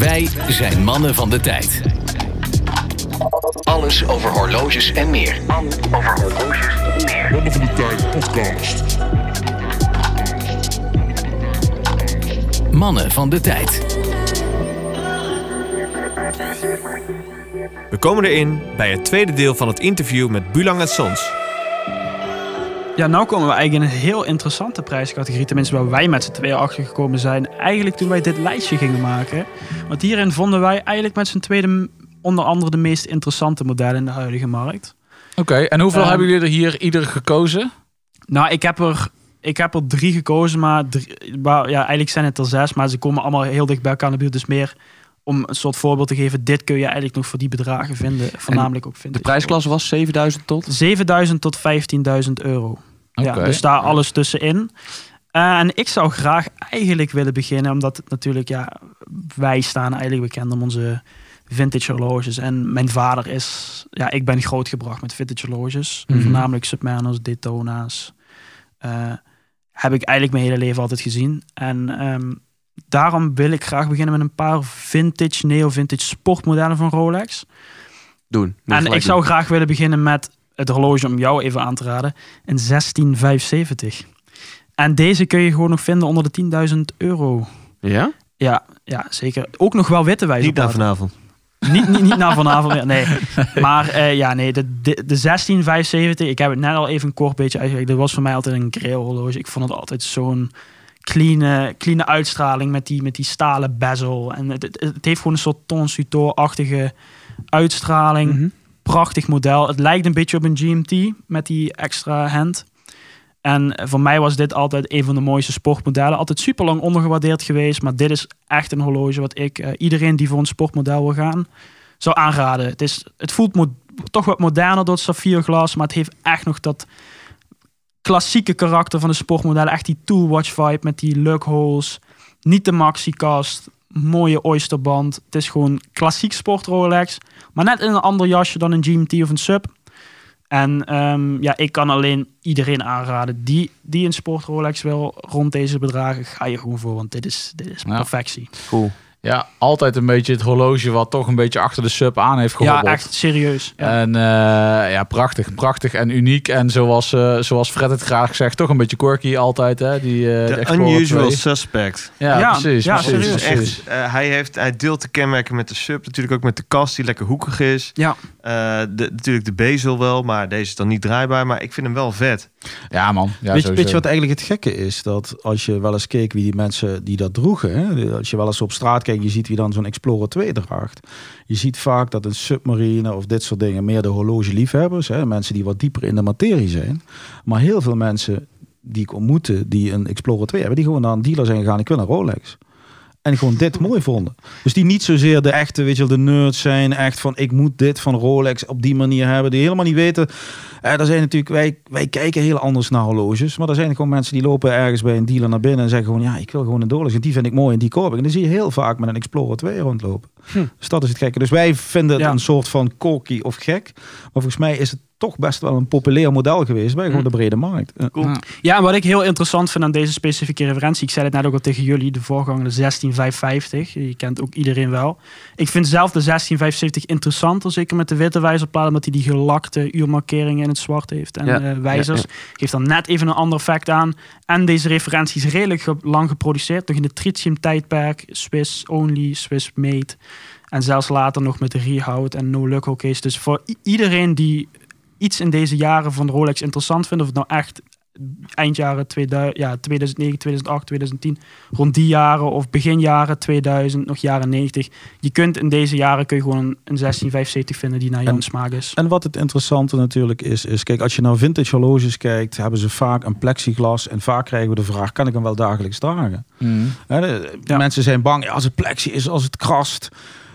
Wij zijn mannen van de tijd. Alles over horloges en meer. Over horloges en meer. Mannen van de Tijd podcast. Mannen van de tijd. We komen erin bij het tweede deel van het interview met Bulang Sons. Ja, nou komen we eigenlijk in een heel interessante prijscategorie. Tenminste, waar wij met z'n tweeën achter gekomen zijn. Eigenlijk toen wij dit lijstje gingen maken. Want hierin vonden wij eigenlijk met z'n tweede onder andere de meest interessante modellen in de huidige markt. Oké, en hoeveel Ehm, hebben jullie er hier ieder gekozen? Nou, ik heb er, ik heb er drie gekozen, maar, drie, maar ja, eigenlijk zijn het er zes. Maar ze komen allemaal heel dicht bij elkaar aan de buurt. Dus meer om een soort voorbeeld te geven. Dit kun je eigenlijk nog voor die bedragen vinden. Voornamelijk ook vinden. De prijsklasse was 7000 tot? 7000 tot 15.000 euro. Ja, Oké. dus daar alles tussenin. Eh, en ik zou graag eigenlijk willen beginnen, omdat het natuurlijk, ja, wij staan eigenlijk bekend om onze vintage horloges. En mijn vader is, ja, ik ben grootgebracht met vintage horloges. Mhm. Voornamelijk Submariners, Daytona's. Eh, heb ik eigenlijk mijn hele leven altijd gezien. En ehm, daarom wil ik graag beginnen met een paar vintage, neo-vintage sportmodellen van Rolex. Doen. En ik zou graag willen beginnen met het horloge om jou even aan te raden. Een 1675. En deze kun je gewoon nog vinden onder de 10.000 euro. Ja? Ja, ja, zeker. Ook nog wel witte wijze. Niet naar vanavond. Niet, niet, niet na vanavond meer, nee. Maar eh, ja, nee, de, de, de 1675, ik heb het net al even een kort beetje uitgelegd. Dat was voor mij altijd een grail horloge. Ik vond het altijd zo'n clean, clean uitstraling met die, met die stalen bezel. En het, het, het heeft gewoon een soort Tonsutor-achtige uitstraling. Mhm. Prachtig model. Het lijkt een beetje op een GMT met die extra hand. En voor mij was dit altijd een van de mooiste sportmodellen. Altijd super lang ondergewaardeerd geweest. Maar dit is echt een horloge wat ik eh, iedereen die voor een sportmodel wil gaan, zou aanraden. Het, is, het voelt toch wat moderner door het saffierglas. Maar het heeft echt nog dat klassieke karakter van de sportmodellen. Echt die toolwatch vibe met die lug holes. Niet de maxi-kast. Mooie oysterband. Het is gewoon klassiek sport Rolex. Maar net in een ander jasje dan een GMT of een Sub. En ehm, ja, ik kan alleen iedereen aanraden die, die een sport Rolex wil rond deze bedragen. Ga je gewoon voor, want dit is, dit is Ja. perfectie. Cool. Ja, altijd een beetje het horloge wat toch een beetje achter de sub aan heeft gehobbeld. Ja, echt serieus. Ja. En eh, ja, prachtig, prachtig en uniek. En zoals, eh, zoals Fred het graag zegt, toch een beetje quirky altijd. Hè? Die, eh, de unusual 2. suspect. Ja, Ja, precies. ja, precies, serieus. Precies. echt, eh, hij, heeft, hij deelt de kenmerken met de sub. Natuurlijk ook met de kast die lekker hoekig is. Ja. Eh, de, natuurlijk de bezel wel, maar deze is dan niet draaibaar. Maar ik vind hem wel vet. Ja man, ja, weet, je, weet sowieso. je wat eigenlijk het gekke is? Dat als je wel eens keek wie die mensen die dat droegen, hè, als je wel eens op straat je ziet wie dan zo'n Explorer 2 draagt. Je ziet vaak dat een submarine of dit soort dingen meer de horlogeliefhebbers, hè, mensen die wat dieper in de materie zijn. Maar heel veel mensen die ik ontmoette die een Explorer 2 hebben, die gewoon naar een dealer zijn gegaan, ik wil een Rolex. En gewoon dit mooi vonden. Dus die niet zozeer de echte, weet je wel, de nerds zijn. Echt van, ik moet dit van Rolex op die manier hebben. Die helemaal niet weten. Eh, er zijn natuurlijk, wij, wij kijken heel anders naar horloges. Maar er zijn gewoon mensen die lopen ergens bij een dealer naar binnen. En zeggen gewoon, ja, ik wil gewoon een Rolex. En die vind ik mooi en die koop ik. En dan zie je heel vaak met een Explorer 2 rondlopen. Dus dat is het gekke. Dus wij vinden het Ja. een soort van corky of gek. Maar volgens mij is het toch best wel een populair model geweest. Bij gewoon de brede markt. Cool. Ja, en wat ik heel interessant vind aan deze specifieke referentie, ik zei het net ook al tegen jullie, de voorganger de 16550, je kent ook iedereen wel. Ik vind zelf de 1675 interessanter, zeker met de witte wijzerplaat, omdat hij die gelakte uurmarkeringen in het zwart heeft en Ja, eh, wijzers. ja, Geeft dan net even een ander effect aan. En deze referentie is redelijk ge- lang geproduceerd, nog in het tritium tijdperk, Swiss only, Swiss made. En zelfs later nog met de rehoud en no look case. Dus voor iedereen die iets in deze jaren van Rolex interessant vindt, of het nou echt eindjaren 2000, ja, 2009, 2008, 2010, rond die jaren of begin jaren 2000, nog jaren 90. Je kunt in deze jaren kun je gewoon een, een 1675 vinden die naar jouw smaak is. En wat het interessante natuurlijk is, is kijk, als je naar vintage horloges kijkt, hebben ze vaak een plexiglas. En vaak krijgen we de vraag, kan ik hem wel dagelijks dragen? Hè, de- Ja. Mensen zijn bang, als het plexi is, als het krast.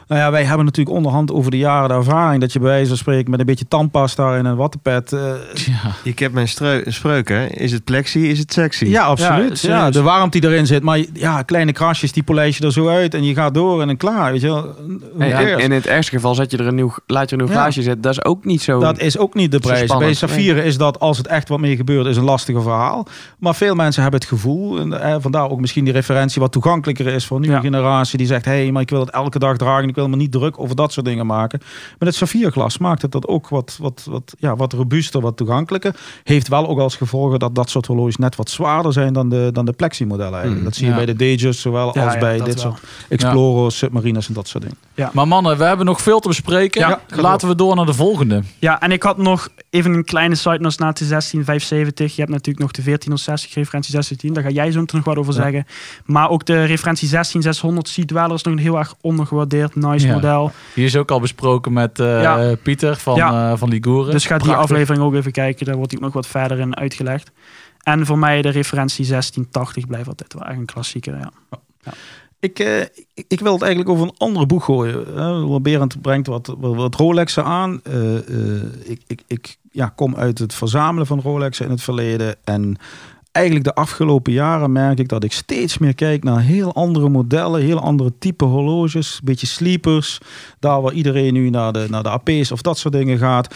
Nou ja, wij hebben natuurlijk onderhand over de jaren de ervaring dat je bij wijze van spreken met een beetje tandpasta en een wattenpet. eh, Ja. Ik heb mijn spreuk, hè. Is het plexi, is het sexy? ja, absoluut. Ja, de warmte die erin zit. Maar ja, kleine krasjes, die polijs je er zo uit en je gaat door en dan klaar. Weet je wel. En, en, in het ergste geval zet je er een nieuw, laat je er een nieuw Ja. glaasje zetten. Dat is ook niet zo... Dat is ook niet de prijs. Bij Safire is dat, als het echt wat mee gebeurt, is een lastiger verhaal. Maar veel mensen hebben het gevoel, en eh, vandaar ook misschien die referentie wat toegankelijker is voor een nieuwe Ja. generatie. Die zegt, hé, hey, maar ik wil het elke dag dragen. Ik wil me niet druk over dat soort dingen maken. Met het Safire glas maakt het dat ook wat, wat, wat, ja, wat robuuster, wat toegankelijker. Heeft wel ook als gevolgen dat dat soort horloges net wat zwaarder zijn dan de, dan de Plexi modellen eigenlijk. Mm, dat zie je ja. bij de Datejust, zowel Ja, als ja, bij dit wel. soort Explorers, Submariners en dat soort dingen. Maar mannen, we hebben nog veel te bespreken. Ja, Laten we door naar de volgende. Ja, en ik had nog even een kleine side note na de 16570. Je hebt natuurlijk nog de 1460 referentie 1610. Daar ga jij zo nog wat over Ja. zeggen. Maar ook de referentie 16600 Sea Dweller is nog een heel erg ondergewaardeerd. Nice Ja. model. Die is ook al besproken met eh, Ja. Pieter van, Ja. eh, van Liguren. Dus ga die aflevering ook even kijken. Daar wordt die ook nog wat verder in uitgelegd. En voor mij de referentie 1680 blijft altijd wel echt een klassieker. Ja. Ik, eh, ik, ik wil het eigenlijk over een andere boek gooien. Uh, Berend brengt wat, wat, wat Rolexen aan. Eh, eh, ik ik, ik ja, kom uit het verzamelen van Rolexen in het verleden. En eigenlijk de afgelopen jaren merk ik dat ik steeds meer kijk naar heel andere modellen, heel andere type horloges. Een beetje sleepers. Daar waar iedereen nu naar de, naar de AP's of dat soort dingen gaat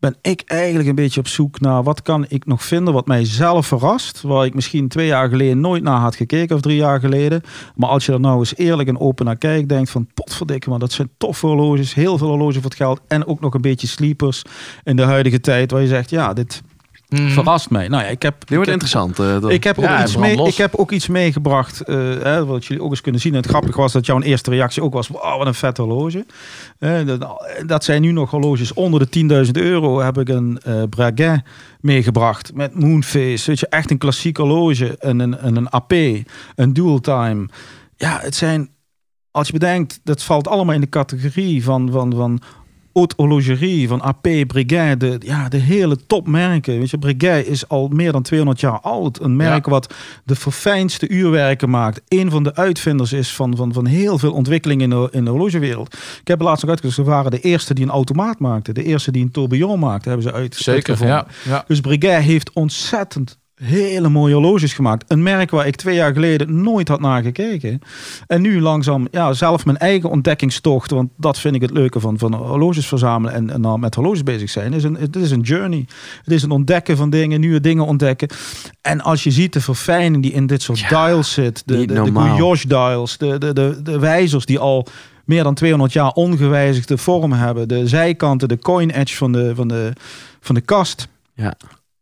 ben ik eigenlijk een beetje op zoek naar wat kan ik nog vinden wat mij zelf verrast. Waar ik misschien twee jaar geleden nooit naar had gekeken of drie jaar geleden. Maar als je er nou eens eerlijk en open naar kijkt, denkt van potverdikke, maar dat zijn toffe horloges. Heel veel horloges voor het geld en ook nog een beetje sleepers in de huidige tijd. Waar je zegt, ja, dit Mhm. verrast mij. Nou ja, ik heb... Dit wordt ik heb- interessant. eh, ik heb, ook Ja, iets mee, los. ik heb ook iets meegebracht, eh, hè, wat jullie ook eens kunnen zien. En het grappige was dat jouw eerste reactie ook was, wow, wat een vet horloge. Eh, dat, dat zijn nu nog horloges onder de 10.000 euro. Heb ik een eh Breguet meegebracht met Moonface. Weet je, echt een klassiek horloge. En een, en een AP, een dual time. Ja, het zijn, als je bedenkt, dat valt allemaal in de categorie van, van, van haute horlogerie, van AP, Breguet, de, ja, de hele topmerken. Weet je, Breguet is al meer dan 200 jaar oud. Een merk wat de verfijnste uurwerken maakt. Een van de uitvinders is van, van, van heel veel ontwikkeling in de, in de horlogewereld. Ik heb laatst nog uitgezocht, ze waren de eerste die een automaat maakten. De eerste die een tourbillon maakte, hebben ze uit, Zeker, ja. ja. Dus Breguet heeft ontzettend hele mooie horloges gemaakt. Een merk waar ik twee jaar geleden nooit had naar gekeken. En nu langzaam ja, zelf mijn eigen ontdekkingstocht. Want dat vind ik het leuke van, van horloges verzamelen en, en dan met horloges bezig zijn. Is een, het is een journey. Het is een ontdekken van dingen, nieuwe dingen ontdekken. En als je ziet de verfijning die in dit soort dials zit. De, de, de dials. De, de, de, de wijzers die al meer dan 200 jaar ongewijzigde vorm hebben. De zijkanten, de coin edge van de, van de, van de kast. Ja.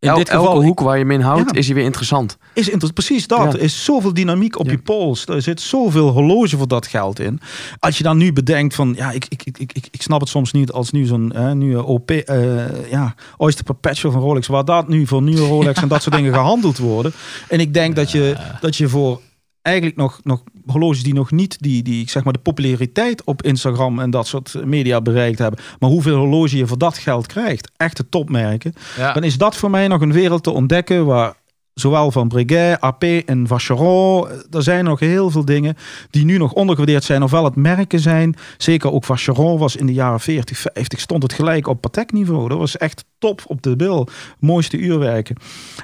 In El- dit geval elke hoek waar je hem in houdt, Ja. is hij weer interessant. is inter- precies dat. Ja. Is zoveel dynamiek op je pols. Er zit zoveel horloge voor dat geld in. Als je dan nu bedenkt van, ja, ik, ik, ik, ik, ik snap het soms niet als nu zo'n nu OP, eh, ja, Oyster Perpetual van Rolex, waar dat nu voor nieuwe Rolex en dat soort dingen gehandeld worden. En ik denk dat je dat je voor eigenlijk nog, nog horloges die nog niet die, die ik zeg maar de populariteit op Instagram en dat soort media bereikt hebben, maar hoeveel horloge je voor dat geld krijgt, echte topmerken Ja. dan is dat voor mij nog een wereld te ontdekken waar zowel van Breguet, AP en Vacheron, er zijn nog heel veel dingen die nu nog ondergewaardeerd zijn, ofwel het merken zijn. Zeker ook Vacheron was in de jaren 40, 50 stond het gelijk op Patek niveau. Dat was echt top op de bil. Mooiste uurwerken.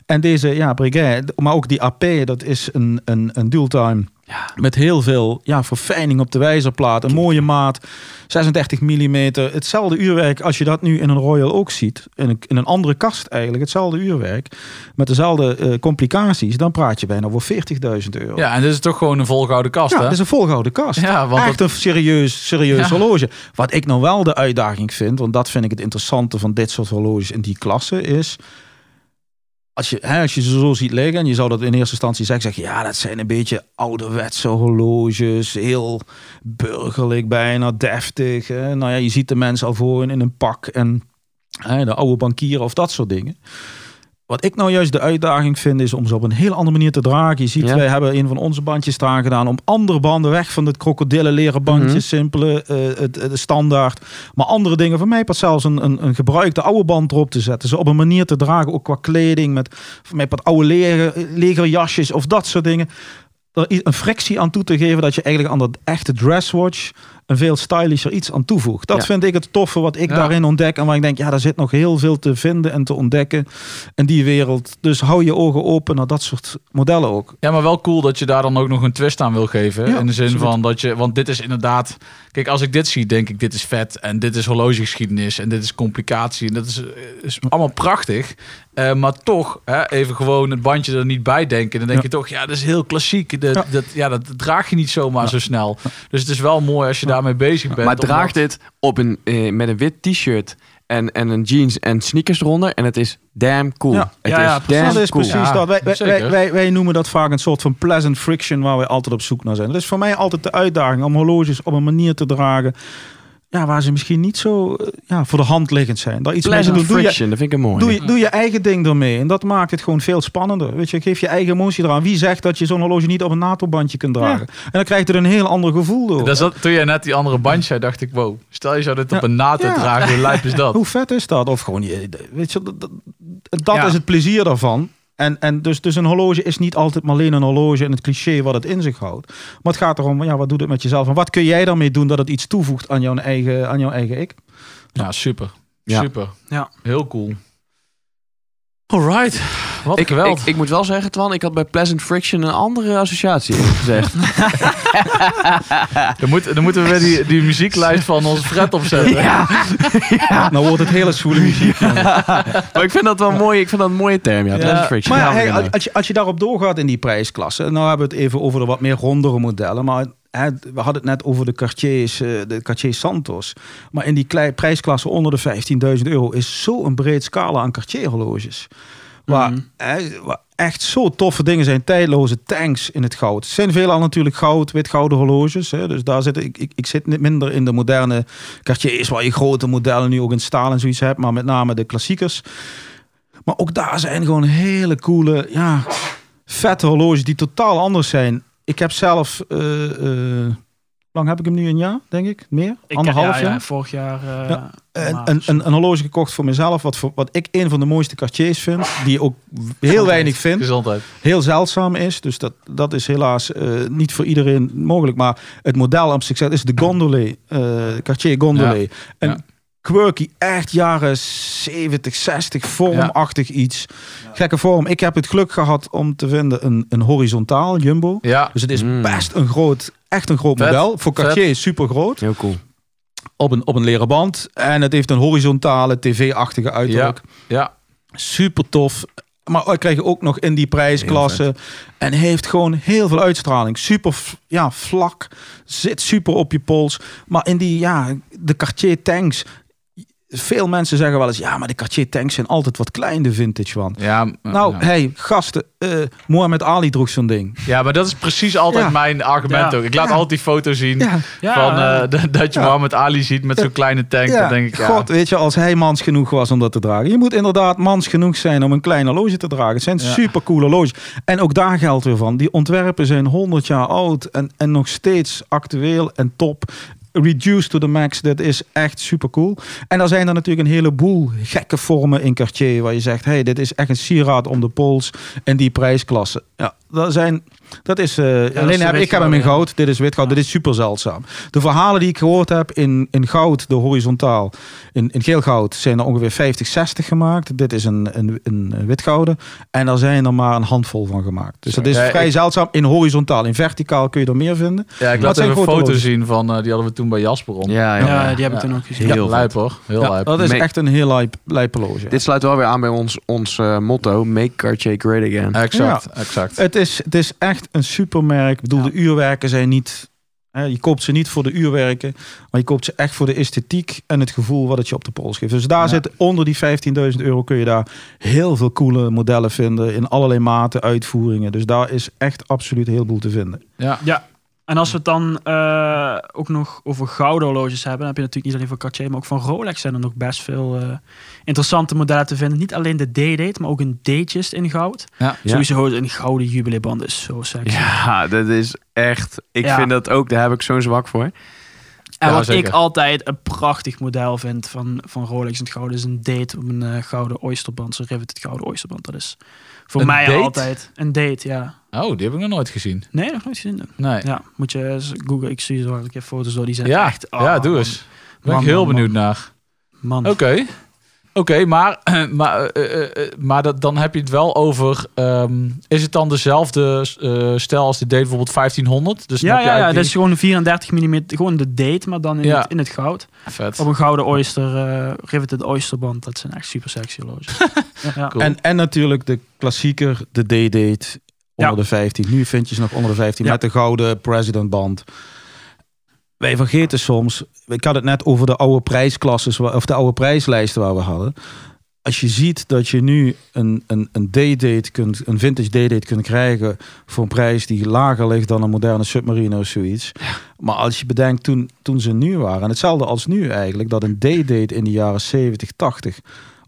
En deze, ja, Breguet, maar ook die AP, dat is een, een, een dual Met heel veel ja, verfijning op de wijzerplaat. Een mooie maat. 36 mm. Hetzelfde uurwerk als je dat nu in een Royal ook ziet. In een, in een andere kast eigenlijk. Hetzelfde uurwerk. Met dezelfde eh, complicaties. Dan praat je bijna voor 40.000 euro. ja, en dit is toch gewoon een volgehouden kast, Ja, hè? dat is een volgehouden kast. Ja, want Echt dat- een serieus, serieus Ja. horloge. Wat ik nou wel de uitdaging vind, want dat vind ik het interessante van dit soort horloges in die klasse, is als je, hè, als je ze zo ziet liggen en je zou dat in eerste instantie zeggen, zeg je, ja, dat zijn een beetje ouderwetse horloges, heel burgerlijk bijna, deftig. Hè. Nou ja, je ziet de mensen al voor in een pak en hè, de oude bankieren of dat soort dingen. Wat ik nou juist de uitdaging vind, is om ze op een heel andere manier te dragen. Je ziet, Ja. wij hebben een van onze bandjes eraan gedaan om andere banden weg van het krokodillenleren bandje, Mhm. simpele, eh, het, het standaard. Maar andere dingen, voor mij pas zelfs een, een, een gebruikte oude band erop te zetten. Ze op een manier te dragen, ook qua kleding, met voor mij wat oude leger, legerjasjes of dat soort dingen. Er een frictie aan toe te geven dat je eigenlijk aan dat echte dresswatch een veel stylischer iets aan toevoegt. Dat Ja. vind ik het toffe wat ik Ja. daarin ontdek. En waar ik denk, ja, daar zit nog heel veel te vinden en te ontdekken in die wereld. Dus hou je ogen open naar dat soort modellen ook. Ja, maar wel cool dat je daar dan ook nog een twist aan wil geven. Ja, in de zin absoluut. van dat je, want dit is inderdaad, kijk, als ik dit zie, denk ik, dit is vet en dit is horlogegeschiedenis en dit is complicatie en dat is, is allemaal prachtig. Eh, maar toch, hè, even gewoon het bandje er niet bij denken. Dan denk Ja. je toch, ja, dat is heel klassiek. Dat, Ja. dat, ja, dat draag je niet zomaar zo snel. Dus het is wel mooi als je daarmee bezig bent. Maar omdat- draag dit op een, eh, met een wit t-shirt en, en een jeans en sneakers eronder. En het is damn cool. Ja. Het Ja, ja, is precies. damn dat is cool. precies Ja, dat. Wij, wij, wij, wij noemen dat vaak een soort van pleasant friction waar we altijd op zoek naar zijn. Dat is voor mij altijd de uitdaging om horloges op een manier te dragen ja, waar ze misschien niet zo eh, ja, voor de hand liggend zijn. Daar iets mee doen. Doe je, dat vind ik een mooi. Doe je, doe je eigen ding ermee. En dat maakt het gewoon veel spannender. Weet je, geef je eigen emotie eraan. Wie zegt dat je zo'n horloge niet op een NATO-bandje kunt dragen? En dan krijg je er een heel ander gevoel door. Dat toen jij net die andere bandje zei, dacht ik, wow, stel je zou dit op een NATO Ja. dragen, hoe lijp is dat? Hoe vet is dat? Of gewoon, je- weet je, dat, dat, dat Ja. is het plezier daarvan. En, en dus, dus een horloge is niet altijd maar alleen een horloge en het cliché wat het in zich houdt. Maar het gaat erom, ja, wat doet het met jezelf? En wat kun jij daarmee doen dat het iets toevoegt aan jouw eigen, aan jouw eigen ik? Ja, super. Ja. Super. Ja. Heel cool. Alright. Wat Ik, geweld. ik, ik moet wel zeggen, Twan, ik had bij Pleasant Friction een andere associatie gezegd. Dan, moet, dan moeten we weer die, die muzieklijst van onze Fred opzetten. Nou wordt het hele zwoele muziek. maar ik vind dat wel mooi. Ik vind dat een mooie term, ja. Pleasant Friction. Maar ja, Ja, hey, als, je, als je daarop doorgaat in die prijsklasse, nou hebben we het even over de wat meer rondere modellen, maar hè, we hadden het net over de Cartiers, eh, de Cartier Santos. Maar in die klei- prijsklasse onder de 15.000 euro is zo'n breed scala aan Cartier horloges. Waar, Mhm. waar echt zo toffe dingen zijn, tijdloze tanks in het goud. Het zijn veelal natuurlijk goud, wit gouden horloges. Hè, dus daar zit ik, ik, ik zit niet minder in de moderne Cartiers, waar je grote modellen nu ook in staal en zoiets hebt, maar met name de klassiekers. Maar ook daar zijn gewoon hele coole, ja, vette horloges die totaal anders zijn. Ik heb zelf, eh, eh, lang heb ik hem nu een jaar, denk ik? Meer? Ik, Anderhalf ja, ja, jaar? vorig jaar. eh, Ja. Een, een, een, een horloge gekocht voor mezelf, wat, voor, wat ik een van de mooiste Cartiers vind. Die ook heel weinig vind. Gezondheid. Heel zeldzaam is. Dus dat, dat is helaas eh, niet voor iedereen mogelijk. Maar het model op zichzelf is de Gondolet. eh, Cartier Gondolet. Een Ja. quirky, echt jaren 70, 60, vormachtig iets. Gekke vorm. Ik heb het geluk gehad om te vinden een, een horizontaal jumbo. Ja. Dus het is Mm. best een groot, echt een groot Vet. model. Voor Cartier is super groot. Heel cool. Op een, op een leren band. En het heeft een horizontale tv-achtige uiterlijk. Ja. Super tof. Maar we krijgen ook nog in die prijsklasse. En heeft gewoon heel veel uitstraling. Super ja, vlak. Zit super op je pols. Maar in die, ja, de Cartier tanks. Veel mensen zeggen wel eens, ja, maar de Cartier tanks zijn altijd wat klein, de vintage van. Ja, Nou, ja. hey, gasten, eh Mohamed Ali droeg zo'n ding. ja, maar dat is precies altijd Ja. mijn argument Ja. ook. Ik laat Ja. altijd die foto zien Ja, Ja, van eh, dat je Ja. Mohammed Ali ziet met zo'n kleine tank. ja. Dan denk ik, ja. God, weet je, als hij mans genoeg was om dat te dragen. Je moet inderdaad mans genoeg zijn om een klein horloge te dragen. Het zijn Ja. super coole horloges. En ook daar geldt weer van. Die ontwerpen zijn 100 jaar oud en, en nog steeds actueel en top. Reduced to the max, dat is echt super cool. En dan zijn er natuurlijk een heleboel gekke vormen in Cartier. Waar je zegt, hey, dit is echt een sieraad om de pols in die prijsklasse. Ja, dat zijn... Dat is, eh, dat is alleen heb, ik heb hem in ja. goud. Dit is wit goud. Dit is super zeldzaam. De verhalen die ik gehoord heb in, in goud, de horizontaal, in, in geel goud, zijn er ongeveer 50, 60 gemaakt. Dit is een, een, een wit gouden. En daar zijn er maar een handvol van gemaakt. Dus dat is Ja, vrij ik- zeldzaam. In horizontaal, in verticaal kun je er meer vinden. Ja, ik laat even een foto zien van, eh, die hadden we toen bij Jasper om. Ja, ja. ja, die heb ik Ja. toen ook gezien. Heel lijp hoor. Heel Ja, lijp. dat is echt een heel lijp, lijp horloge. Dit sluit wel weer aan bij ons, ons eh, motto: Make Cartier Great Again. Exact, exact. Het is, het is echt een supermerk. Ik bedoel, Ja. de uurwerken zijn niet... Hè, je koopt ze niet voor de uurwerken, maar je koopt ze echt voor de esthetiek en het gevoel wat het je op de pols geeft. Dus daar Ja. zit onder die 15.000 euro kun je daar heel veel coole modellen vinden in allerlei maten, uitvoeringen. Dus daar is echt absoluut heel veel te vinden. Ja. Ja. En als we het dan eh, ook nog over gouden horloges hebben, dan heb je natuurlijk niet alleen van Cartier, maar ook van Rolex zijn er nog best veel eh, interessante modellen te vinden. Niet alleen de D-date, maar ook een D-just in goud. Ja. Sowieso een gouden jubileeband is zo sexy. Ja, dat is echt. Ik Ja. vind dat ook, daar heb ik zo'n zwak voor. En Ja, wat zeker. ik altijd een prachtig model vind van, van Rolex in het gouden is een date op een eh, gouden oysterband. Zo'n riveted gouden oysterband. Dat is voor Een mij date? altijd een date, ja. Oh, die heb ik nog nooit gezien. Nee, nog nooit gezien. Nee. Ja, moet je eens googlen. Ik zie zo een keer foto's door. Die zijn Ja, echt... oh, ja, doe man. eens. Ben Man, ik heel man, benieuwd man. naar. Man. Oké. Oké, maar, maar, eh, eh, eh, maar dat, dan heb je het wel over... ehm, is het dan dezelfde eh, stijl als de date bijvoorbeeld 1500? Dus dan Ja, heb ja, ja, dat is gewoon een 34 mm, gewoon de date, maar dan in, Ja. het, in het goud. Vet. Op een gouden oyster, eh riveted oysterband. Dat zijn echt super sexy horloges. ja. Cool. En, en natuurlijk de klassieker, de D-date onder de 15. Nu vind je ze nog onder de 15 Ja. met de gouden presidentband. Wij vergeten soms, ik had het net over de oude prijsklasses, of de oude prijslijsten waar we hadden. Als je ziet dat je nu een, een, een D-date kunt, een vintage D-date kunt krijgen voor een prijs die lager ligt dan een moderne submarine of zoiets. Maar als je bedenkt toen, toen ze nieuw waren, en hetzelfde als nu eigenlijk, dat een D-date in de jaren 70, 80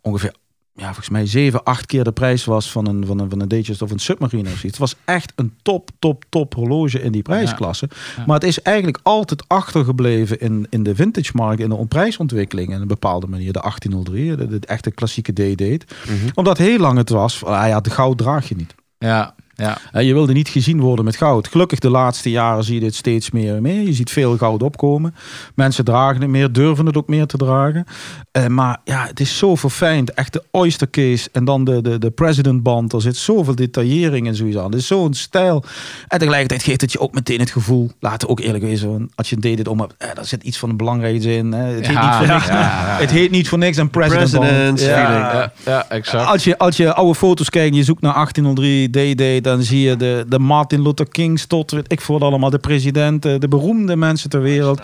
ongeveer ja, volgens mij 7, 8 keer de prijs was van een, van een, van een Datejust of een Submarine of zoiets. Het was echt een top, top, top horloge in die prijsklasse. Ja. Maar het is eigenlijk altijd achtergebleven in, in de vintage markt, in de prijsontwikkeling in een bepaalde manier. De 1803, de, de echte klassieke D-date. Omdat heel lang het was, ah ja, de goud draag je niet. Ja, ja. Hè, Je wilde niet gezien worden met goud. Gelukkig de laatste jaren zie je dit steeds meer en meer. Je ziet veel goud opkomen. Mensen dragen het meer, durven het ook meer te dragen. Eh, maar ja, het is zo verfijnd. Echt de oyster case en dan de, de, de president band. Er zit zoveel detaillering en zoiets aan. Het is zo'n stijl. En tegelijkertijd geeft het je ook meteen het gevoel. Laten we ook eerlijk wezen. Als je een deed dit om hebt, eh, daar zit iets van een belangrijks in. Hè. Het, heet Ja, niet voor niks, ja, het heet niet voor niks een president. Ja, ja, exact. Als je, als je oude foto's kijkt en je zoekt naar 1803 D-Day, dan zie je de, de Martin Luther Kings tot, weet ik voor allemaal, de presidenten, de beroemde mensen ter wereld.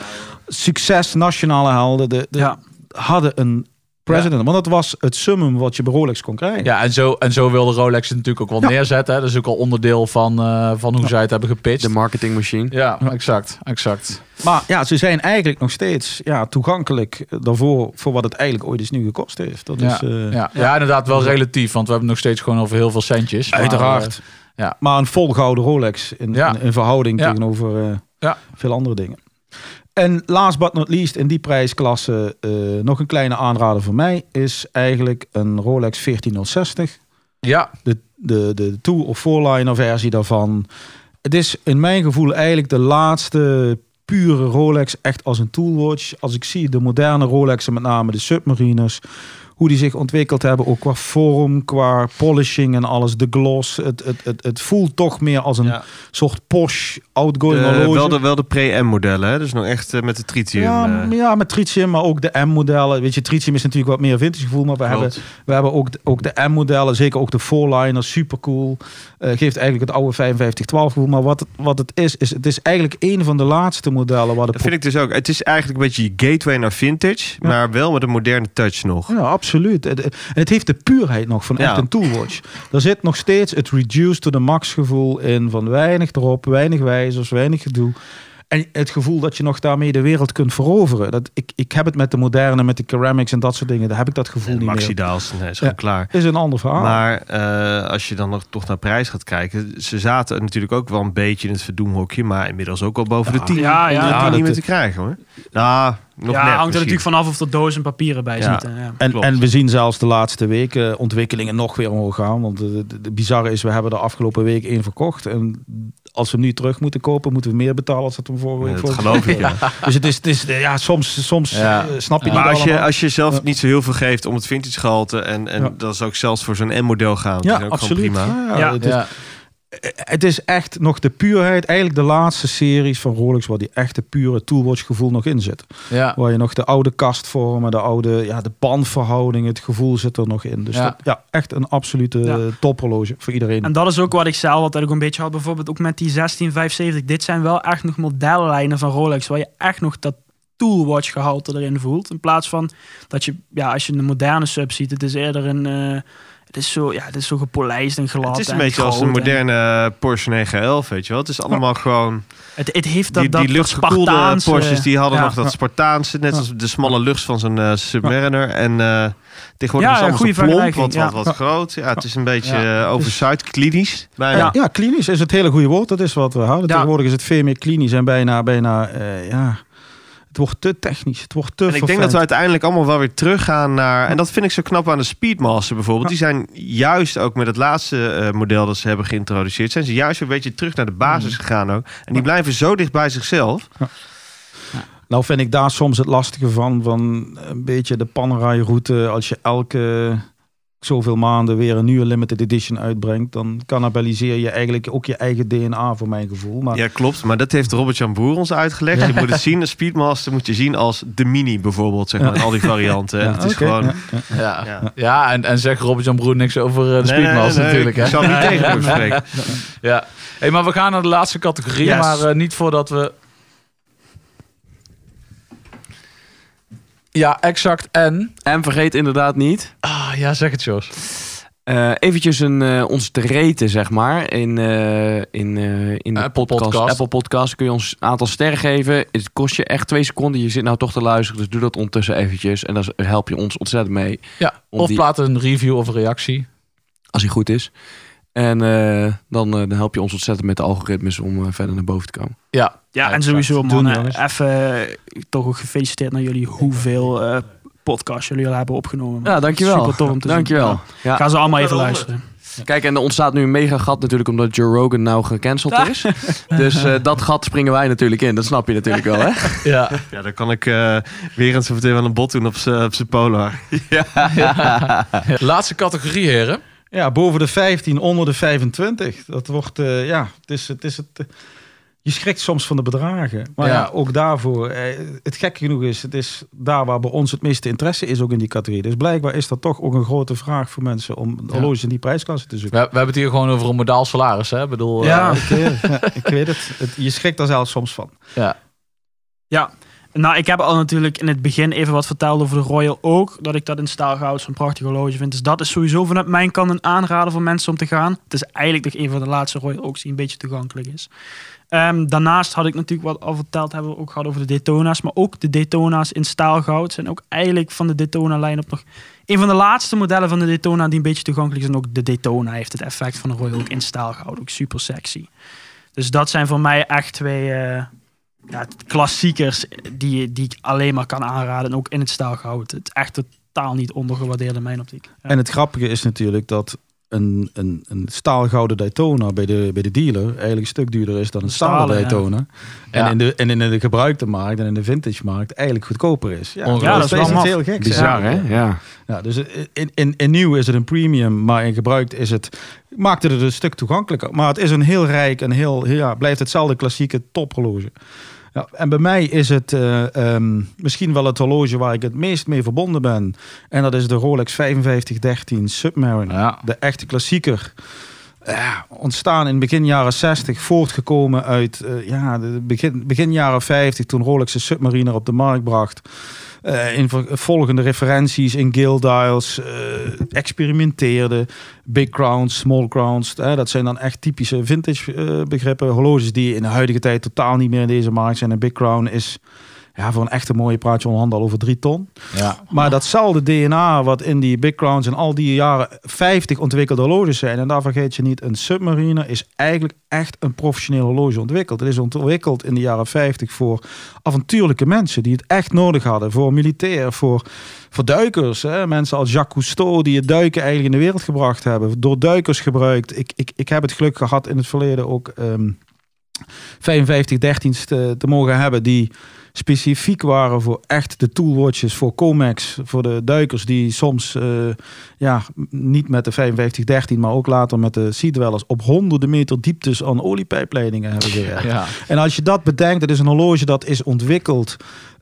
Succes, nationale helden, de, de, Ja. hadden een president. Want dat was het summum wat je bij Rolex kon krijgen. Ja, en zo, en zo wilde Rolex het natuurlijk ook wel Ja. neerzetten. Hè. Dat is ook al onderdeel van, eh, van hoe zij het hebben gepitcht. De marketingmachine. ja, exact, exact. Maar ja, ze zijn eigenlijk nog steeds ja, toegankelijk daarvoor voor wat het eigenlijk ooit eens nu gekost heeft. Dat Ja, is, eh, ja. ja, inderdaad wel relatief. Want we hebben nog steeds gewoon over heel veel centjes. Maar, Uiteraard. Ja. Maar een vol gouden Rolex in, Ja. in, in verhouding Ja. tegenover eh, Ja. veel andere dingen. En last but not least in die prijsklasse eh, nog een kleine aanrader voor mij is eigenlijk een Rolex 14060. ja, De, de, de two of four-liner versie daarvan. Het is in mijn gevoel eigenlijk de laatste pure Rolex echt als een toolwatch. Als ik zie de moderne Rolexen, met name de Submariners, hoe die zich ontwikkeld hebben, ook qua vorm, qua polishing en alles, de gloss. Het, het, het, het voelt toch meer als een Ja. soort Porsche outgoing De- horloge. wel de, wel de pre-M modellen, hè? dus nog echt eh, met de tritium. ja, eh. ja, met tritium, maar ook de M-modellen. Weet je, tritium is natuurlijk wat meer vintage gevoel, maar we Klopt. hebben, we hebben ook, de- ook de M-modellen, zeker ook de four super cool. Eh, geeft eigenlijk het oude 5512 gevoel. Maar wat het, wat het is, is het is eigenlijk een van de laatste modellen waar de Dat vind ik dus ook. Het is eigenlijk een beetje je gateway naar vintage, maar wel met een moderne touch nog. Ja, absoluut. Het, en het heeft de puurheid nog van echt een toolwatch. Er zit nog steeds het reduced to the max gevoel in van weinig erop, weinig wijzers, weinig gedoe. En het gevoel dat je nog daarmee de wereld kunt veroveren. Dat, ik, ik heb het met de moderne, met de ceramics en dat soort dingen. Daar heb ik dat gevoel niet Maxi meer. Daals, nee, is Ja. klaar. Is een ander verhaal. Maar eh, als je dan nog toch naar prijs gaat kijken, ze zaten natuurlijk ook wel een beetje in het verdoemhokje, maar inmiddels ook al boven de 10 Ja, ja, ja, 10 niet dat- meer te krijgen hoor. Nou, nog ja, net hangt er misschien. natuurlijk vanaf of er dozen papieren bij Ja. zitten. Ja. En, en we zien zelfs de laatste weken ontwikkelingen nog weer omhoog gaan. Want de, de, de bizarre is, we hebben de afgelopen week één verkocht. En als we hem nu terug moeten kopen, moeten we meer betalen als dat we hem vorige Ja, dat geloof ik, ja. Dus het is, het is ja, soms, soms Ja. eh, snap je Ja. niet Maar als je, als je zelf Ja. niet zo heel veel geeft om het vintage gehalte en, en Ja. dat is ook zelfs voor zo'n M-model gaan, dat ja, is ook absoluut. gewoon prima. Ja, Ja. Het, is, echt nog de puurheid. Eigenlijk de laatste series van Rolex waar die echte pure toolwatch gevoel nog in zit. ja. Waar je nog de oude kastvormen, de oude ja, de bandverhouding, het gevoel zit er nog in. Dus Ja. dat, ja, echt een absolute Ja. tophorloge voor iedereen. En dat is ook wat ik zelf altijd ook een beetje had. Bijvoorbeeld ook met die 16570. Dit zijn wel echt nog modellijnen van Rolex. Waar je echt nog dat toolwatch gehalte erin voelt. In plaats van dat je, ja, als je een moderne sub ziet. Het is eerder een... eh, het is zo, ja, het is zo gepolijst en glad. Het is een en beetje als een en- moderne Porsche 911, weet je wel. Het is allemaal gewoon... Het, het heeft dat, Die, dat, die luchtgekoelde Spartaanse- Porsches, die hadden ja. nog dat Spartaanse, net als de smalle lucht van zo'n eh, Submariner. En eh tegenwoordig Ja, is het goede allemaal zo plomp, vergelijking, wat, ja. wat, wat groot. Ja, het is een beetje Ja. eh, oversized, klinisch. Bijna. Ja, klinisch is het hele goede woord. Dat is wat we houden. Ja. Tegenwoordig is het veel meer klinisch en bijna, bijna eh, ja, Het wordt te technisch. Het wordt te En ik denk dat we uiteindelijk allemaal wel weer teruggaan naar... En dat vind ik zo knap aan de Speedmaster bijvoorbeeld. Die zijn juist ook met het laatste eh, model dat ze hebben geïntroduceerd... zijn ze juist weer een beetje terug naar de basis gegaan ook. En die blijven zo dicht bij zichzelf. Nou vind ik daar soms het lastige van, van een beetje de Panerai-route. Als je elke zoveel maanden weer een nieuwe limited edition uitbrengt, dan cannibaliseer je eigenlijk ook je eigen DNA voor mijn gevoel. Maar Ja, klopt. Maar dat heeft Robert-Jan Boer ons uitgelegd. Je moet het zien, de Speedmaster moet je zien als de Mini bijvoorbeeld, zeg maar. Al die varianten. En Ja, het is gewoon... ja, ja. Ja, Ja. ja. en, en zeg Robert-Jan Broer niks over eh, de Nee, nee, Speedmaster nee, natuurlijk. Hè? Ik zal niet tegen hem spreken. Ja. Hey, maar we gaan naar de laatste categorie, Yes. maar eh, niet voordat we... Ja, exact. En... En vergeet inderdaad niet, Ah, ja, zeg het, Jos. eh, eventjes een, eh, ons te reten, zeg maar. In, eh, in, in de Apple podcast, Podcast. Apple Podcast kun je ons een aantal sterren geven. Het kost je echt twee seconden. Je zit nou toch te luisteren, dus doe dat ondertussen eventjes. En daar help je ons ontzettend mee, Ja, of die- plaat een review of een reactie. als hij goed is. En eh, dan, eh, dan help je ons ontzettend met de algoritmes om eh, verder naar boven te komen. Ja, Ja, en sowieso, Doen, man. Even toch ook gefeliciteerd naar jullie hoeveel eh podcasts jullie al hebben opgenomen. man. Ja, dankjewel. Super tof om te zien. Dankjewel. Ja. Ja. Gaan ze allemaal even luisteren. Kijk, en er ontstaat nu een mega gat natuurlijk omdat Joe Rogan nou gecanceld is. dus eh, dat gat springen wij natuurlijk in. Dat snap je natuurlijk wel, hè? ja. Ja, dan kan ik eh, weer eens even een bot doen op zijn op zijn Polar. Laatste categorie, heren. Ja, boven de 15, onder de 25. Dat wordt, eh, ja, het is het. Is het eh, je schrikt soms van de bedragen. Maar ja, Ja. ook daarvoor. Eh, het gekke genoeg is, het is daar waar bij ons het meeste interesse is ook in die categorie. Dus blijkbaar is dat toch ook een grote vraag voor mensen om horloges in die prijsklasse te We, zoeken. we hebben het hier gewoon over een modaal salaris, hè? Ik bedoel, Ja, eh, ik weet het. Ja, ik weet het. het. Je schrikt daar zelfs soms van. ja. Ja, nou, ik heb al natuurlijk in het begin even wat verteld over de Royal Oak. Dat ik dat in staalgoud zo'n prachtig horloge vind. Dus dat is sowieso vanuit mijn kant een aanrader voor mensen om te gaan. Het is eigenlijk nog een van de laatste Royal Oaks die een beetje toegankelijk is. Ehm, daarnaast had ik natuurlijk wat al verteld, hebben we ook gehad over de Daytona's. Maar ook de Daytona's in staalgoud zijn ook eigenlijk van de Daytona-lijn op nog een van de laatste modellen van de Daytona die een beetje toegankelijk is. En ook de Daytona heeft het effect van de Royal Oak in staalgoud. Ook super sexy. Dus dat zijn voor mij echt twee eh, ja, klassiekers die, die ik alleen maar kan aanraden. En ook in het staalgoud. Het is echt totaal niet ondergewaardeerd in mijn optiek. En het grappige is natuurlijk dat een, een, een staalgouden Daytona bij de, bij de dealer eigenlijk een stuk duurder is dan een stalen ja. Daytona. En, Ja. in de, en in de gebruikte markt en in de vintage markt eigenlijk goedkoper is. Ja. Ja, dat is wel heel gek. Bizar, hè? Ja. Ja, dus in, in, in nieuw is het een premium, maar in gebruikt is het, maakte het een stuk toegankelijker. Maar het is een heel rijk en heel, heel- ja, blijft hetzelfde klassieke tophorloge. Ja, en bij mij is het eh, ehm, misschien wel het horloge waar ik het meest mee verbonden ben. En dat is de Rolex 5513 Submariner. Ja. De echte klassieker. Ja, ontstaan in begin jaren 60, voortgekomen uit eh, ja, de begin, begin jaren 50, toen Rolex de Submariner op de markt bracht. Eh, in volgende referenties in Gill Dials, eh, experimenteerde. Big crowns, small crowns. dat zijn dan echt typische vintage eh, begrippen. Horloges die in de huidige tijd totaal niet meer in deze markt zijn. Een Big Crown is ja, voor een echte mooie praatje onderhand al over drie ton. Ja. Maar datzelfde DNA wat in die Big Crowns en al die jaren 50 ontwikkelde horloges zijn. En daar vergeet je niet, een Submariner is eigenlijk echt een professioneel horloge ontwikkeld. Het is ontwikkeld in de jaren 50 voor avontuurlijke mensen die het echt nodig hadden. Voor militair, voor, voor duikers. Hè? Mensen als Jacques Cousteau die het duiken eigenlijk in de wereld gebracht hebben. Door duikers gebruikt. Ik, ik, ik heb het geluk gehad in het verleden ook ehm 55 13's te, te mogen hebben die specifiek waren voor echt de toolwatches voor Comex, voor de duikers die soms eh, ja, niet met de 5513, maar ook later met de Sea Dwellers op honderden meter dieptes aan oliepijpleidingen hebben gewerkt. Ja. En als je dat bedenkt, dat is een horloge dat is ontwikkeld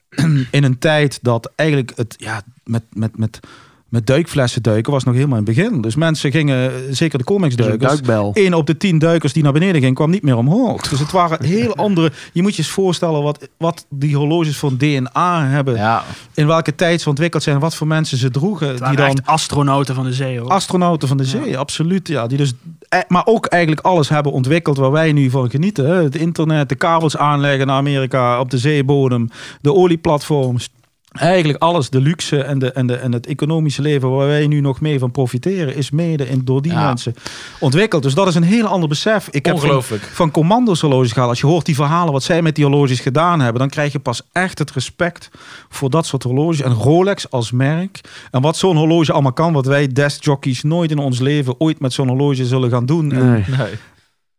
in een tijd dat eigenlijk het ja, met, met, met, met duikflessen duiken was nog helemaal in het begin. Dus mensen gingen, eh, zeker de Comex Dus. Eén op de tien duikers die naar beneden ging, kwam niet meer omhoog. Dus het waren heel andere. Je moet je eens voorstellen wat, wat die horloges een DNA hebben. Ja. In welke tijd ze ontwikkeld zijn. Wat voor mensen ze droegen. Het Die waren dan echt astronauten van de zee. Hoor. astronauten van de zee, absoluut. Ja, die dus, eh, maar ook eigenlijk alles hebben ontwikkeld waar wij nu van genieten. Hè. Het internet, de kabels aanleggen naar Amerika op de zeebodem, de olieplatforms. Eigenlijk alles, de luxe en, de, en, de, en het economische leven waar wij nu nog mee van profiteren, is mede in, door die Ja. mensen ontwikkeld. Dus dat is een heel ander besef. Ik heb van, Ongelooflijk. van commando's horloges gehad. Als je hoort die verhalen wat zij met die horloges gedaan hebben, dan krijg je pas echt het respect voor dat soort horloges. En Rolex als merk. En wat zo'n horloge allemaal kan, wat wij deskjockeys nooit in ons leven ooit met zo'n horloge zullen gaan doen. En Nee. Nee.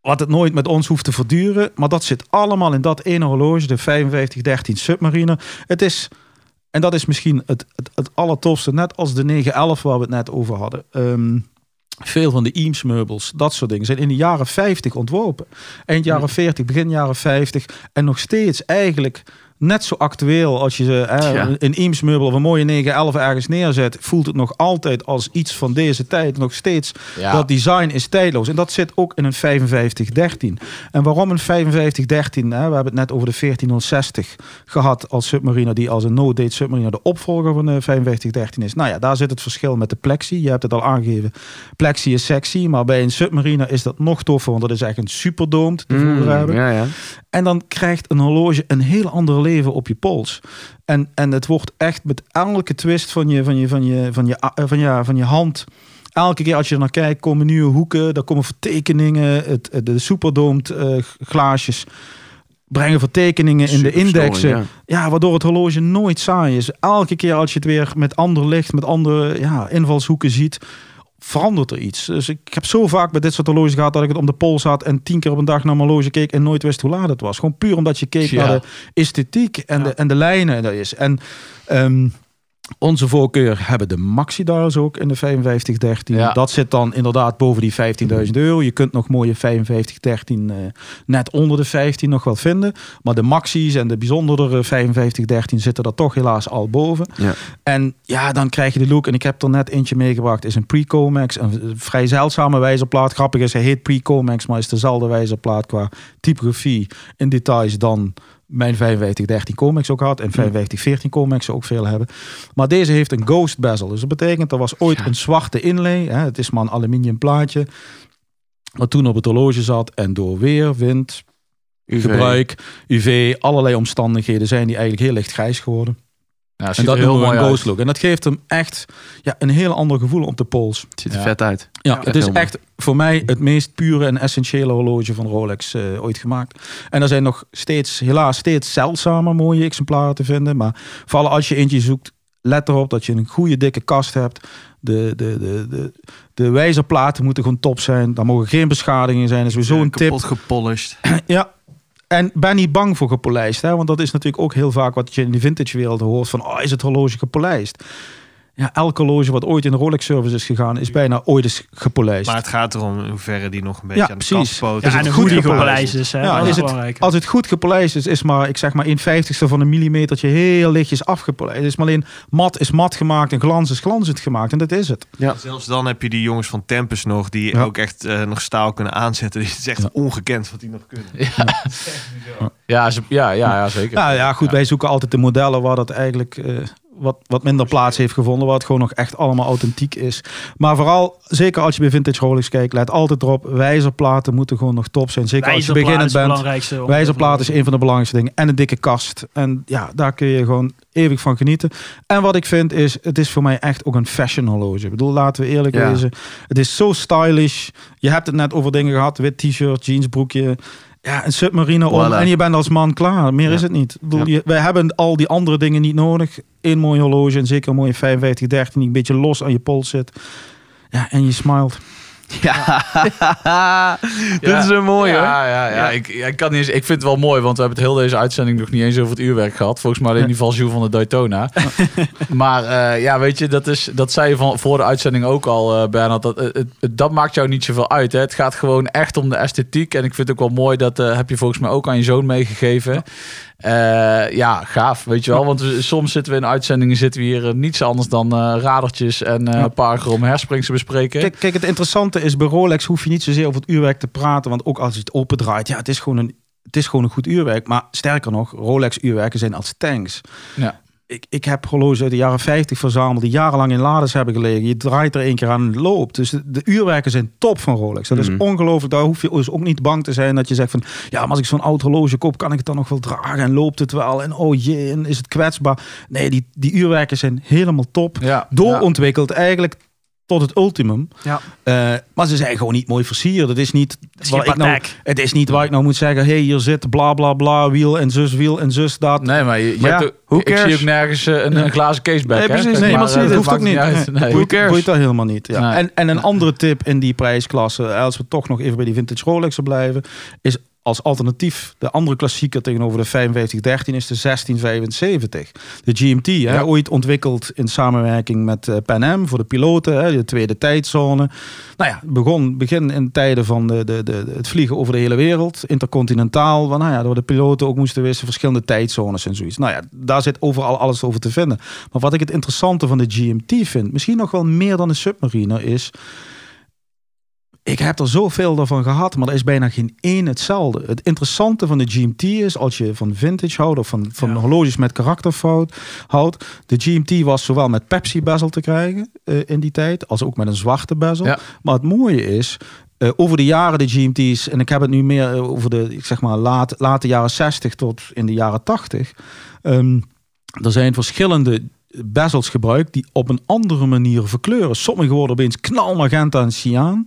wat het nooit met ons hoeft te verduren. Maar dat zit allemaal in dat ene horloge, de 5513 Submariner. Het is, en dat is misschien het, het, het allertofste, net als de 911 waar we het net over hadden. Ehm, veel van de Eames meubels, dat soort dingen, zijn in de jaren 50 ontworpen. Eind jaren 40, begin jaren 50. En nog steeds eigenlijk net zo actueel als je ze, hè, Ja. een Eames meubel of een mooie 911 ergens neerzet. Voelt het nog altijd als iets van deze tijd. Nog steeds Ja. dat design is tijdloos. En dat zit ook in een 5513. En waarom een 5513? Hè? We hebben het net over de 1460 gehad als submariner, die als een no-date submariner de opvolger van de 5513 is. Nou ja, daar zit het verschil met de Plexi. Je hebt het al aangegeven. Plexi is sexy, maar bij een submariner is dat nog toffer, want dat is echt een superdoomd Mm, hebben. ja, ja. En dan krijgt een horloge een heel ander op je pols. En, en het wordt echt met elke twist van je, van je, van je, van je, eh, van ja, van je hand. Elke keer als je er naar kijkt, komen nieuwe hoeken. Daar komen vertekeningen. Het, het- de superdoomed eh, glaasjes brengen vertekeningen in de indexen. ja. Ja, waardoor het horloge nooit saai is. Elke keer als je het weer met ander licht, met andere ja, invalshoeken ziet, verandert er iets. Dus ik heb zo vaak bij dit soort horloges gehad dat ik het om de pols had en tien keer op een dag naar mijn horloge keek en nooit wist hoe laat het was. Gewoon puur omdat je keek Ja. naar de esthetiek en, de, en de lijnen. Dat is. En ehm, onze voorkeur hebben de Maxi Dials ook in de 5513. Ja. Dat zit dan inderdaad boven die 15.000 euro. Je kunt nog mooie 5513 eh net onder de 15 nog wel vinden. Maar de Maxi's en de bijzondere 5513 zitten er toch helaas al boven. Ja. En ja, dan krijg je de look. En ik heb er net eentje meegebracht. Is een Pre-Comex. Een vrij zeldzame wijzerplaat. Grappig is, hij heet Pre-Comex. Maar is dezelfde wijzerplaat qua typografie in details dan mijn 5513 Comex ook had. En 5514 Comex ook veel hebben. Maar deze heeft een ghost bezel. Dus dat betekent, er was ooit een zwarte inlay. Hè, het is maar een aluminium plaatje. Wat toen op het horloge zat. En door weer, wind, UV. gebruik, UV, allerlei omstandigheden zijn die eigenlijk heel licht grijs geworden. Ja, En dat heel mooi een ghost look. En dat geeft hem echt ja, een heel ander gevoel op de pols. Het ziet er Ja. vet uit. Ja, het is mooi. echt voor mij het meest pure en essentiële horloge van Rolex eh, ooit gemaakt. En er zijn nog steeds, helaas steeds zeldzame mooie exemplaren te vinden. Maar vooral als je eentje zoekt, let erop dat je een goede dikke kast hebt. De, de, de, de, de wijzerplaten moeten gewoon top zijn. Daar mogen geen beschadigingen zijn. Dat is sowieso een tip. Kapot gepolished. Ja. En ben niet bang voor gepolijst. Hè? Want dat is natuurlijk ook heel vaak wat je in de vintage wereld hoort. Van, oh, is het horloge gepolijst? Ja, elk horloge wat ooit in de Rolex service is gegaan, is bijna ooit eens gepolijst. Maar het gaat erom in hoeverre die nog een beetje Ja, aan de precies. Ja, het en goed gepolijst? is. Hè? Ja, dat is is het- belangrijk. Als het goed gepolijst is, is maar, ik zeg maar, 1 vijftigste van een millimetertje heel lichtjes afgepolijst. Het is maar alleen mat is mat gemaakt en glans is glanzend gemaakt. En dat is het. Zelfs dan heb je die jongens van Tempus nog, die Ja. ook echt eh, nog staal kunnen aanzetten. Het is echt Ja. ongekend wat die nog kunnen. Ja, ze- ja, ja, ja, zeker. Ja, ja goed, wij zoeken altijd de modellen waar dat eigenlijk eh, wat, wat minder plaats heeft gevonden. Waar het gewoon nog echt allemaal authentiek is. Maar vooral, zeker als je bij vintage Rolex kijkt, let altijd erop. Wijzerplaten moeten gewoon nog top zijn. Zeker als je beginnend bent. Wijzerplaat is een van de belangrijkste dingen. En een dikke kast. En ja, daar kun je gewoon eeuwig van genieten. En wat ik vind is, het is voor mij echt ook een fashion horloge. Ik bedoel, laten we eerlijk Ja. wezen. Het is zo stylish. Je hebt het net over dingen gehad. Wit t-shirt, jeansbroekje. Ja, een submarine om. Voilà. En je bent als man klaar. Meer Ja. is het niet. Bedoel, Ja. je, wij hebben al die andere dingen niet nodig. Eén mooi horloge en zeker een mooie 5513 die een beetje los aan je pols zit. Ja, en je smilt. Ja, dit is een mooie hoor. Ja, ja, ja. Ik, ja, ik, kan niet eens, ik vind het wel mooi, want we hebben het heel deze uitzending nog niet eens over het uurwerk gehad. Volgens mij alleen die Valjoe van de Daytona. maar eh, ja, weet je, dat, is, dat zei je van, voor de uitzending ook al, eh Bernard. Dat, het, het- dat maakt jou niet zoveel uit. Hè? Het gaat gewoon echt om de esthetiek. En ik vind het ook wel mooi, dat eh, heb je volgens mij ook aan je zoon meegegeven. Ja, ja gaaf, weet je wel. Want we- soms zitten we in uitzendingen zitten we hier eh, niets anders dan eh, radertjes en eh, een paar grom hairsprings te bespreken. Kijk, kijk, het interessante is bij Rolex hoef je niet zozeer over het uurwerk te praten. Want ook als je het opendraait, ja, het is gewoon een, het is gewoon een goed uurwerk. Maar sterker nog, Rolex uurwerken zijn als tanks. Ja. Ik, ik heb horloges uit de jaren 50 verzameld die jarenlang in lades hebben gelegen. Je draait er één keer aan en loopt. Dus de, de uurwerken zijn top van Rolex. Dat Mhm. is ongelooflijk. Daar hoef je dus ook niet bang te zijn dat je zegt van... Ja, maar als ik zo'n oud horloge koop, kan ik het dan nog wel dragen? En loopt het wel? En oh jee, en is het kwetsbaar? Nee, die, die uurwerken zijn helemaal top. Ja, Doorontwikkeld eigenlijk tot het ultimum. Ja. Eh, maar ze zijn gewoon niet mooi versierd. Het is niet, is waar ik nou, het is niet waar ik nou moet zeggen... hey, hier zit bla bla bla, wiel en zus wiel en zus dat. Nee, maar je, je Maar hebt ja, ik zie ook nergens eh, een, een glazen caseback. Nee, hè? precies. Zeg Nee, maar, maar eh, dat hoeft ook niet. uit. Nee, Nee. boeit, dat helemaal niet. Ja. Nee. En, en een andere tip in die prijsklasse, als we toch nog even bij die vintage Rolexen blijven, is als alternatief de andere klassieker tegenover de 5513 is de 1675. De GMT, hè, ooit ontwikkeld in samenwerking met eh, Pan Am voor de piloten, hè, de tweede tijdzone. Nou ja, begon begin in tijden van de, de, de, het vliegen over de hele wereld, intercontinentaal, waar, nou ja, door de piloten ook moesten wisselen, verschillende tijdzones en zoiets. Nou ja, daar zit overal alles over te vinden. Maar wat ik het interessante van de GMT vind, misschien nog wel meer dan een Submariner, is ik heb er zoveel daarvan gehad, maar er is bijna geen één hetzelfde. Het interessante van de GMT is, als je van vintage houdt of van, van Ja. horloges met karakterfout houdt, de GMT was zowel met Pepsi bezel te krijgen eh, in die tijd, als ook met een zwarte bezel. Ja. Maar het mooie is, eh, over de jaren de GMT's, en ik heb het nu meer eh, over de, ik zeg maar, late, late jaren 60 tot in de jaren 80. ehm, er zijn verschillende bezels gebruikt die op een andere manier verkleuren. Sommige worden opeens knalmagenta en cyaan.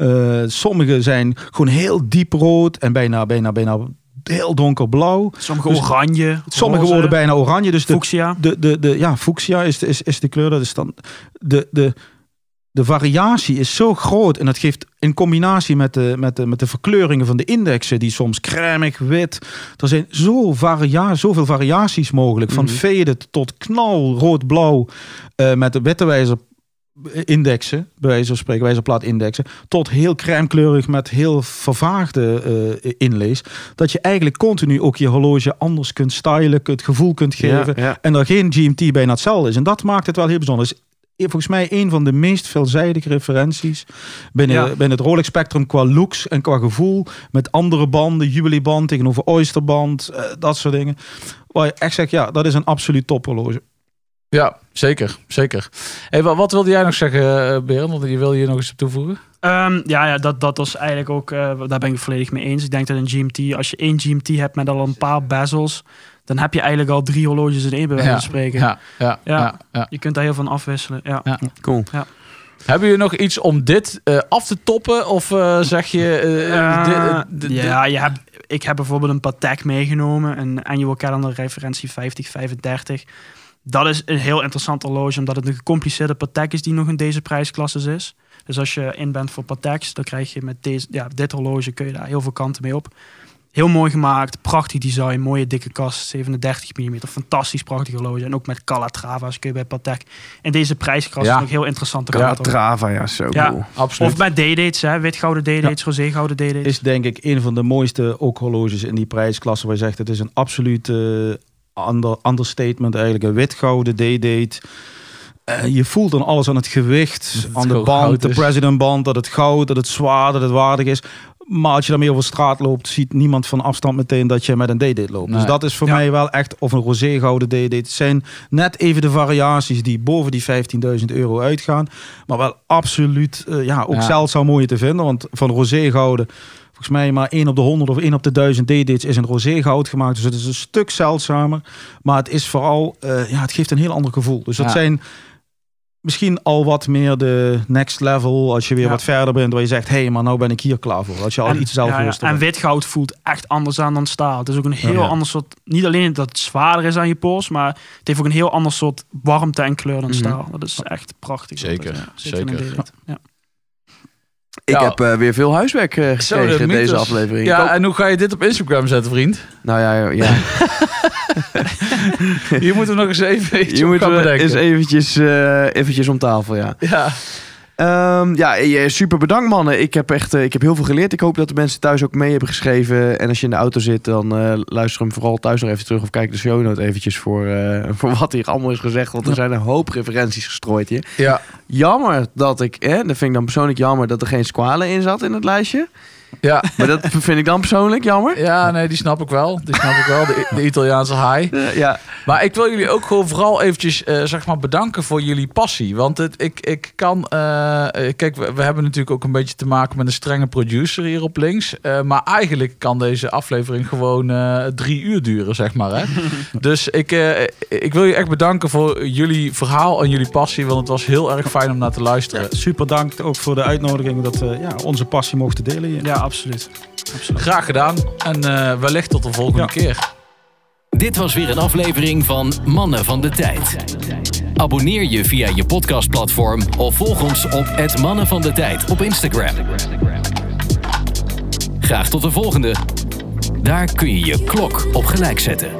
Eh, sommige zijn gewoon heel diep rood en bijna, bijna, bijna heel donkerblauw. Sommige Dus oranje. Sommige roze, worden bijna oranje. Dus de, Fuchsia. de, de, de, ja, fuchsia is is, is de kleur. Dat is dan de, de, de variatie is zo groot. En dat geeft in combinatie met de, met de, met de verkleuringen van de indexen, die soms cremig, wit. Er zijn zo varia zoveel variaties mogelijk. Van Mhm. faded tot knal, rood, blauw. eh, met de witte wijzer indexen, bij wijze van spreken, wijzerplaat indexen, tot heel crèmekleurig met heel vervaagde eh, inlees, dat je eigenlijk continu ook je horloge anders kunt stylen, het gevoel kunt geven, Ja, ja. en er geen GMT bijna hetzelfde is. En dat maakt het wel heel bijzonder. Is volgens mij een van de meest veelzijdige referenties binnen, Ja. binnen het Rolex spectrum qua looks en qua gevoel, met andere banden, Jubilee-band tegenover Oysterband, eh, dat soort dingen. Waar je echt zegt, ja, dat is een absoluut tophorloge. Ja, zeker. zeker. Hey, wat, wat wilde jij nog zeggen, eh, Berend? Want je wil hier nog eens op toevoegen. Ehm, ja, ja dat, dat was eigenlijk ook, eh, daar ben ik het volledig mee eens. Ik denk dat een GMT, als je één GMT hebt met al een paar bezels, dan heb je eigenlijk al drie horloges in één bij wijze van spreken. Ja, ja, ja. Je kunt daar heel van afwisselen. Ja. Ja. Cool. Hebben jullie nog iets om dit eh, af te toppen? Of eh, zeg je... dit- ja, je hebt, ik heb bijvoorbeeld een Patek meegenomen, een annual calendar referentie 5035. Dat is een heel interessant horloge, omdat het een gecompliceerde Patek is die nog in deze prijsklasse is. Dus als je in bent voor Pateks, dan krijg je met deze, ja, dit horloge kun je daar heel veel kanten mee op. Heel mooi gemaakt, prachtig design, mooie dikke kast, 37 mm, fantastisch prachtig horloge. En ook met Calatrava's kun je bij Patek. In deze prijsklasse Ja. nog heel interessante Ja, kaarten. Trava, ja, zo Ja. cool. Absoluut. Of met D-dates, hè, wit-gouden D-dates, roze-gouden D-dates. is denk ik een van de mooiste ook horloges in die prijsklasse. Waar je zegt, het is een absoluut eh, ander, understatement eigenlijk. Een wit-gouden D-date. Eh, je voelt dan alles aan het gewicht, het aan de band, de president band, dat het goud, dat het zwaar, dat het waardig is. Maar als je daarmee over straat loopt, ziet niemand van afstand meteen dat je met een D-date loopt. Dus dat is voor Ja. mij wel echt, of een roze gouden D-date. Het zijn net even de variaties die boven die 15.000 euro uitgaan. Maar wel absoluut, eh, ja, ook Ja. zeldzaam mooi te vinden. Want van roze gouden volgens mij maar 1 op de 100 of 1 op de 1000 D-dates is in roze goud gemaakt. Dus het is een stuk zeldzamer. Maar het is vooral, eh, ja, het geeft een heel ander gevoel. Dus dat Ja. zijn misschien al wat meer de next level. Als je weer Ja. wat verder bent, waar je zegt, hé, hey, maar nou ben ik hier klaar voor. Als je al En- iets ja, ja. zelfbewuster En bent. wit-goud voelt echt anders aan dan staal. Het is ook een heel Ja. ander soort... Niet alleen dat het zwaarder is aan je pols, maar het heeft ook een heel ander soort warmte en kleur dan Mhm. staal. Dat is echt prachtig. Zeker, Ja, zeker. zeker. Ik Ja. heb eh, weer veel huiswerk Zo, gekregen in deze aflevering. Ja, hoop- en hoe ga je dit op Instagram zetten, vriend? nou ja, ja. Hier moeten we nog eens even iets je moet eens eventjes, eh, eventjes om tafel, ja. Ja, Ehm, ja, eh, super bedankt mannen. Ik heb echt eh, ik heb heel veel geleerd. Ik hoop dat de mensen thuis ook mee hebben geschreven. En als je in de auto zit, dan eh, luister hem vooral thuis nog even terug. Of kijk de show note eventjes voor, eh, voor wat hier allemaal is gezegd. Want er zijn een hoop referenties gestrooid hier. ja. Jammer dat ik, hè, dat vind ik dan persoonlijk jammer, dat er geen squale in zat in het lijstje. Ja, Maar dat vind ik dan persoonlijk jammer. ja, nee, die snap ik wel. Die snap ik wel, de, de Italiaanse haai. Eh, ja. Maar ik wil jullie ook gewoon vooral eventjes eh, zeg maar bedanken voor jullie passie. Want het, ik, ik kan... eh, eh, kijk, we, we hebben natuurlijk ook een beetje te maken met een strenge producer hier op links. Eh, maar eigenlijk kan deze aflevering gewoon eh, drie uur duren, zeg maar. Hè? dus ik, eh, ik wil je echt bedanken voor jullie verhaal en jullie passie. Want het was heel erg fijn om naar te luisteren. Super dank ook voor de uitnodiging dat we ja, onze passie mochten delen hier. Ja, absoluut. absoluut. Graag gedaan. En eh, wellicht tot de volgende Ja. keer. Dit was weer een aflevering van Mannen van de Tijd. Abonneer je via je podcastplatform of volg ons op het Mannen van de Tijd op Instagram. Graag tot de volgende. Daar kun je je klok op gelijk zetten.